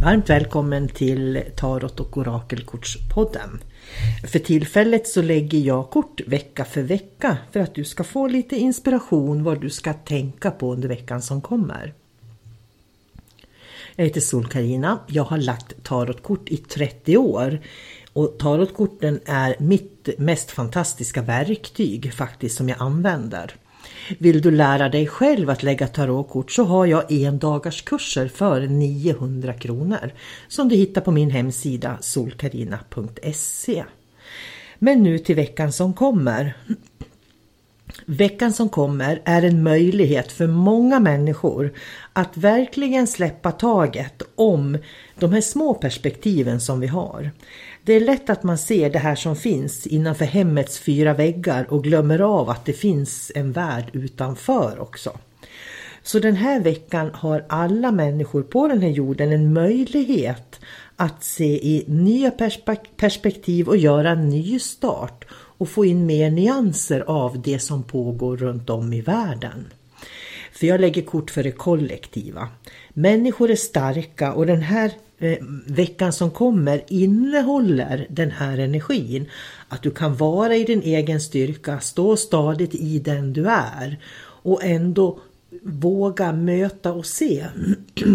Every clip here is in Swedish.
Varmt välkommen till Tarot och Orakelkortspodden. För tillfället så lägger jag kort vecka för vecka för att du ska få lite inspiration vad du ska tänka på under veckan som kommer. Jag heter sol -Carina. Jag har lagt tarotkort i 30 år och tarotkorten är mitt mest fantastiska verktyg faktiskt som jag använder. Vill du lära dig själv att lägga tarotkort så har jag en dagars kurser för 900 kronor som du hittar på min hemsida solkarina.se. Men nu till veckan som kommer. Veckan som kommer är en möjlighet för många människor att verkligen släppa taget om de här små perspektiven som vi har. Det är lätt att man ser det här som finns innanför hemmets fyra väggar och glömmer av att det finns en värld utanför också. Så den här veckan har alla människor på den här jorden en möjlighet att se i nya perspektiv och göra en ny start och få in mer nyanser av det som pågår runt om i världen. För jag lägger kort för det kollektiva. Människor är starka och den här eh, veckan som kommer innehåller den här energin. Att du kan vara i din egen styrka, stå stadigt i den du är och ändå våga möta och se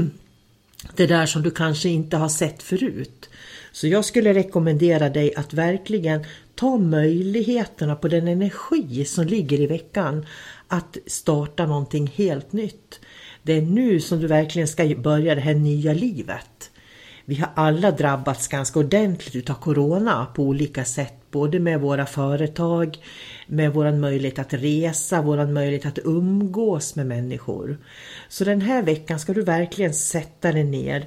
det där som du kanske inte har sett förut. Så jag skulle rekommendera dig att verkligen ta möjligheterna på den energi som ligger i veckan att starta någonting helt nytt. Det är nu som du verkligen ska börja det här nya livet. Vi har alla drabbats ganska ordentligt utav Corona på olika sätt, både med våra företag, med våran möjlighet att resa, våran möjlighet att umgås med människor. Så den här veckan ska du verkligen sätta dig ner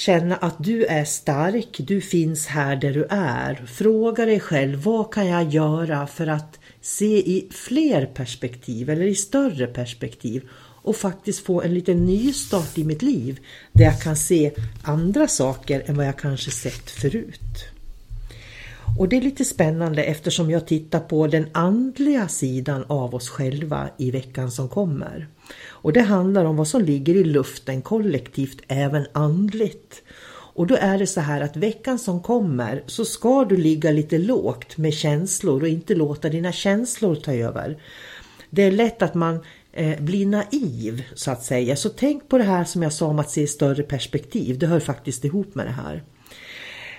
Känna att du är stark, du finns här där du är. Fråga dig själv, vad kan jag göra för att se i fler perspektiv eller i större perspektiv och faktiskt få en liten nystart i mitt liv där jag kan se andra saker än vad jag kanske sett förut. Och det är lite spännande eftersom jag tittar på den andliga sidan av oss själva i veckan som kommer. Och det handlar om vad som ligger i luften kollektivt, även andligt. Och då är det så här att veckan som kommer så ska du ligga lite lågt med känslor och inte låta dina känslor ta över. Det är lätt att man eh, blir naiv så att säga. Så tänk på det här som jag sa om att se större perspektiv. Det hör faktiskt ihop med det här.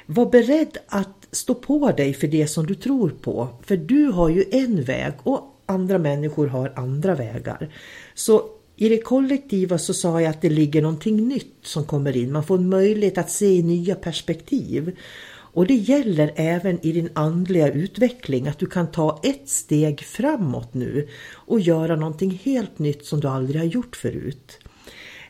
Var beredd att stå på dig för det som du tror på. För du har ju en väg och andra människor har andra vägar. Så i det kollektiva så sa jag att det ligger någonting nytt som kommer in. Man får en möjlighet att se i nya perspektiv. Och det gäller även i din andliga utveckling att du kan ta ett steg framåt nu och göra någonting helt nytt som du aldrig har gjort förut.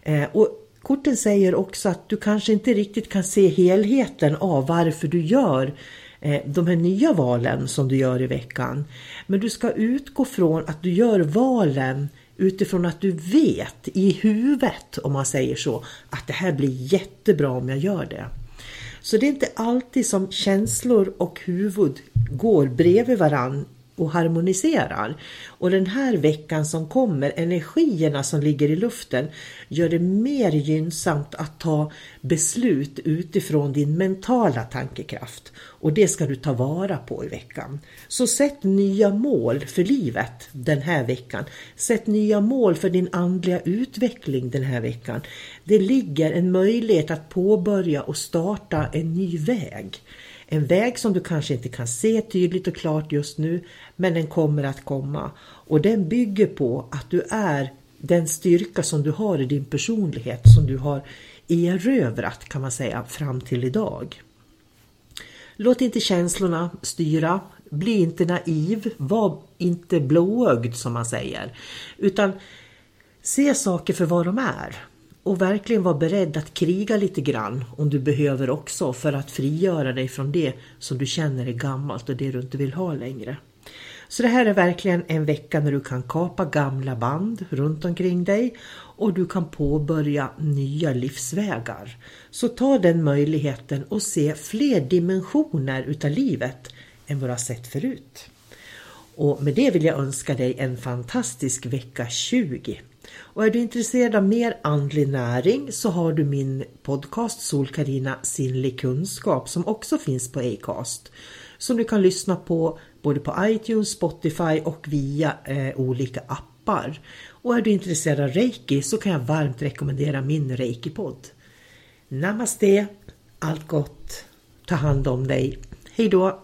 Eh, och korten säger också att du kanske inte riktigt kan se helheten av varför du gör Eh, de här nya valen som du gör i veckan. Men du ska utgå från att du gör valen utifrån att du vet i huvudet, om man säger så, att det här blir jättebra om jag gör det. Så det är inte alltid som känslor och huvud går bredvid varann och harmoniserar. Och den här veckan som kommer, energierna som ligger i luften, gör det mer gynnsamt att ta beslut utifrån din mentala tankekraft. Och det ska du ta vara på i veckan. Så sätt nya mål för livet den här veckan. Sätt nya mål för din andliga utveckling den här veckan. Det ligger en möjlighet att påbörja och starta en ny väg. En väg som du kanske inte kan se tydligt och klart just nu, men den kommer att komma. Och den bygger på att du är den styrka som du har i din personlighet, som du har erövrat kan man säga fram till idag. Låt inte känslorna styra, bli inte naiv, var inte blåögd som man säger, utan se saker för vad de är och verkligen vara beredd att kriga lite grann om du behöver också för att frigöra dig från det som du känner är gammalt och det du inte vill ha längre. Så det här är verkligen en vecka när du kan kapa gamla band runt omkring dig och du kan påbörja nya livsvägar. Så ta den möjligheten och se fler dimensioner utav livet än vad du har sett förut. Och med det vill jag önska dig en fantastisk vecka 20. Och är du intresserad av mer andlig näring så har du min podcast Solkarina Sinnlig kunskap som också finns på Acast. Som du kan lyssna på både på iTunes, Spotify och via eh, olika appar. Och är du intresserad av reiki så kan jag varmt rekommendera min reiki-podd. Namaste, allt gott, ta hand om dig, hejdå!